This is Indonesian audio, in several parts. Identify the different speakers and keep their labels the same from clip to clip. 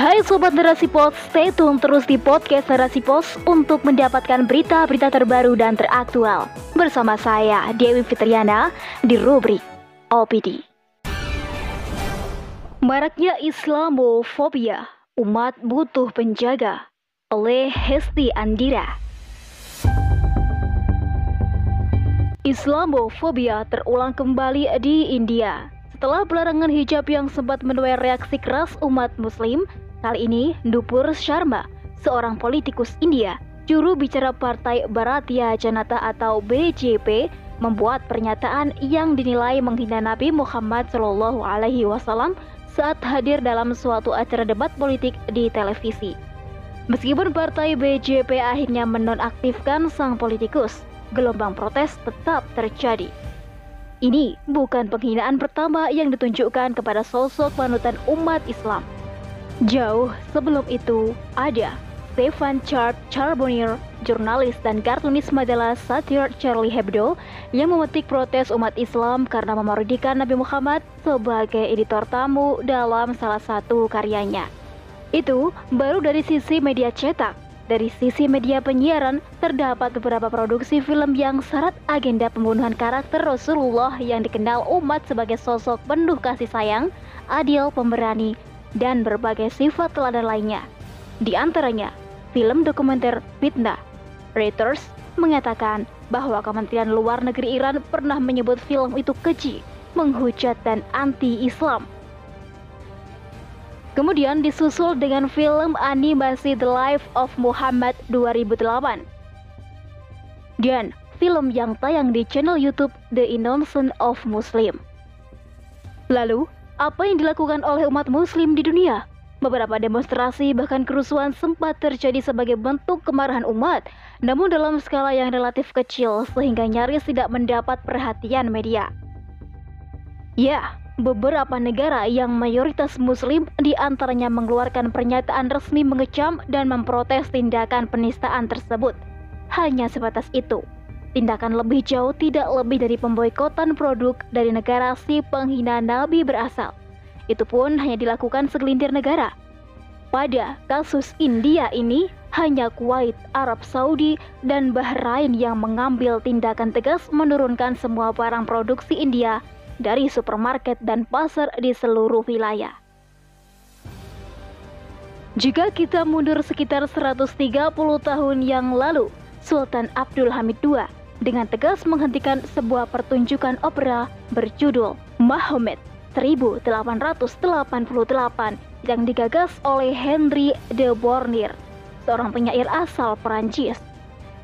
Speaker 1: Hai Sobat Narasi Pos, stay tune terus di podcast Narasi Pos untuk mendapatkan berita-berita terbaru dan teraktual. Bersama saya, Dewi Fitriana, di rubrik OPD. Maraknya Islamofobia, umat butuh penjaga, oleh Hesti Andira. Islamofobia terulang kembali di India setelah pelarangan hijab yang sempat menuai reaksi keras umat muslim, kali ini Dupur Sharma, seorang politikus India, juru bicara Partai Bharatiya Janata atau BJP, membuat pernyataan yang dinilai menghina Nabi Muhammad Shallallahu Alaihi Wasallam saat hadir dalam suatu acara debat politik di televisi. Meskipun partai BJP akhirnya menonaktifkan sang politikus, gelombang protes tetap terjadi. Ini bukan penghinaan pertama yang ditunjukkan kepada sosok panutan umat Islam. Jauh sebelum itu, ada Stefan Chart Charbonnier, jurnalis dan kartunis majalah satir Charlie Hebdo yang memetik protes umat Islam karena memarodikan Nabi Muhammad sebagai editor tamu dalam salah satu karyanya. Itu baru dari sisi media cetak. Dari sisi media penyiaran, terdapat beberapa produksi film yang syarat agenda pembunuhan karakter Rasulullah yang dikenal umat sebagai sosok penuh kasih sayang, adil, pemberani, dan berbagai sifat teladan lainnya. Di antaranya, film dokumenter Fitnah. Reuters mengatakan bahwa Kementerian Luar Negeri Iran pernah menyebut film itu keji, menghujat, dan anti-Islam. Kemudian disusul dengan film animasi The Life of Muhammad 2008. Dan film yang tayang di channel YouTube The Innocence of Muslim. Lalu, apa yang dilakukan oleh umat muslim di dunia? Beberapa demonstrasi bahkan kerusuhan sempat terjadi sebagai bentuk kemarahan umat, namun dalam skala yang relatif kecil sehingga nyaris tidak mendapat perhatian media. Ya, beberapa negara yang mayoritas muslim di antaranya mengeluarkan pernyataan resmi mengecam dan memprotes tindakan penistaan tersebut. Hanya sebatas itu. Tindakan lebih jauh tidak lebih dari pemboikotan produk dari negara si penghina Nabi berasal. Itu pun hanya dilakukan segelintir negara. Pada kasus India ini, hanya Kuwait, Arab Saudi, dan Bahrain yang mengambil tindakan tegas menurunkan semua barang produksi India dari supermarket dan pasar di seluruh wilayah. Jika kita mundur sekitar 130 tahun yang lalu, Sultan Abdul Hamid II dengan tegas menghentikan sebuah pertunjukan opera berjudul Mahomet 1888 yang digagas oleh Henry de Bornier, seorang penyair asal Perancis.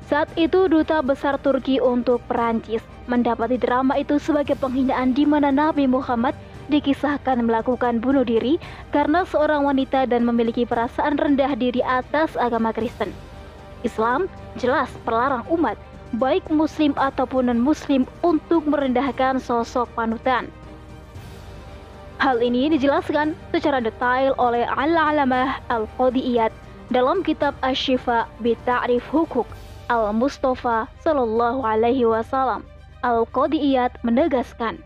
Speaker 1: Saat itu duta besar Turki untuk Perancis mendapati drama itu sebagai penghinaan di mana Nabi Muhammad dikisahkan melakukan bunuh diri karena seorang wanita dan memiliki perasaan rendah diri atas agama Kristen. Islam jelas melarang umat, baik muslim ataupun non-muslim untuk merendahkan sosok panutan. Hal ini dijelaskan secara detail oleh Al-Alamah Al-Qadiyat dalam kitab Asy-Syifa bi Ta'rif Hukuk Al-Mustafa Sallallahu Alaihi Wasallam Al-Qadiyat menegaskan,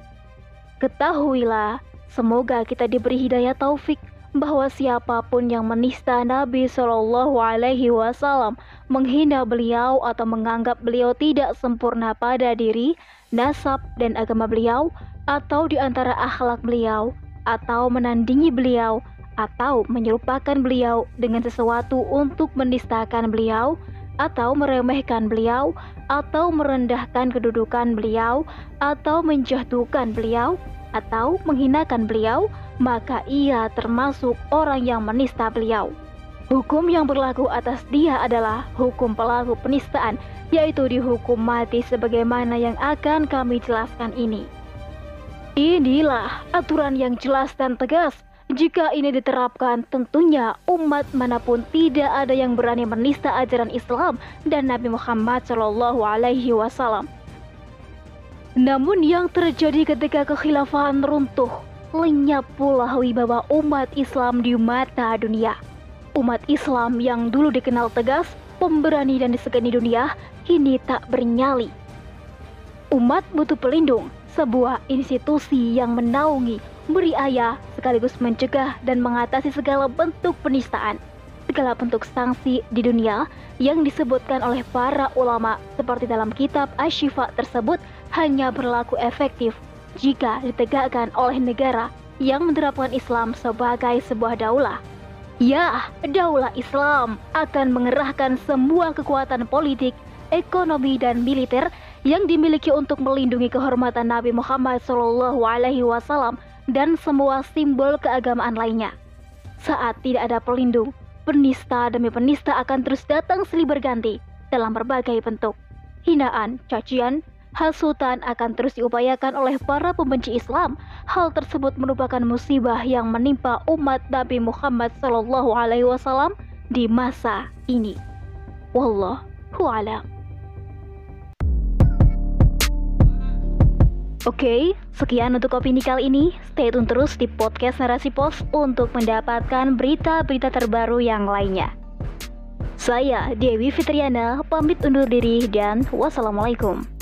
Speaker 1: Ketahuilah, semoga kita diberi hidayah taufik bahwa siapa pun yang menista Nabi Shallallahu Alaihi Wasallam, menghina beliau atau menganggap beliau tidak sempurna pada diri, nasab dan agama beliau, atau di antara akhlak beliau, atau menandingi beliau, atau menyerupakan beliau dengan sesuatu untuk menistakan beliau, atau meremehkan beliau, atau merendahkan kedudukan beliau, atau menjatuhkan beliau, atau menghinakan beliau, maka ia termasuk orang yang menista beliau. Hukum yang berlaku atas dia adalah hukum pelaku penistaan, yaitu dihukum mati sebagaimana yang akan kami jelaskan ini. Inilah aturan yang jelas dan tegas jika ini diterapkan, tentunya umat mana pun tidak ada yang berani menista ajaran Islam dan Nabi Muhammad Shallallahu Alaihi Wasallam. Namun yang terjadi ketika kekhilafahan runtuh, lenyap pula wibawa umat Islam di mata dunia. Umat Islam yang dulu dikenal tegas, pemberani dan disegani dunia, kini tak bernyali. Umat butuh pelindung, sebuah institusi yang menaungi, beri ayah sekaligus mencegah dan mengatasi segala bentuk penistaan, segala bentuk sanksi di dunia yang disebutkan oleh para ulama seperti dalam kitab Ashifa tersebut hanya berlaku efektif jika ditegakkan oleh negara yang menerapkan Islam sebagai sebuah daulah. Ya, daulah Islam akan mengerahkan semua kekuatan politik, ekonomi, dan militer yang dimiliki untuk melindungi kehormatan Nabi Muhammad SAW dan semua simbol keagamaan lainnya. Saat tidak ada pelindung, penista demi penista akan terus datang silih berganti dalam berbagai bentuk. Hinaan, cacian, hasutan akan terus diupayakan oleh para pembenci Islam. Hal tersebut merupakan musibah yang menimpa umat Nabi Muhammad Sallallahu Alaihi Wasallam di masa ini. Wallahu a'lam. Oke, okay, sekian untuk opini kali ini. Stay tune terus di podcast Narasi Pos untuk mendapatkan berita-berita terbaru yang lainnya. Saya Dewi Fitriana, pamit undur diri dan wassalamualaikum.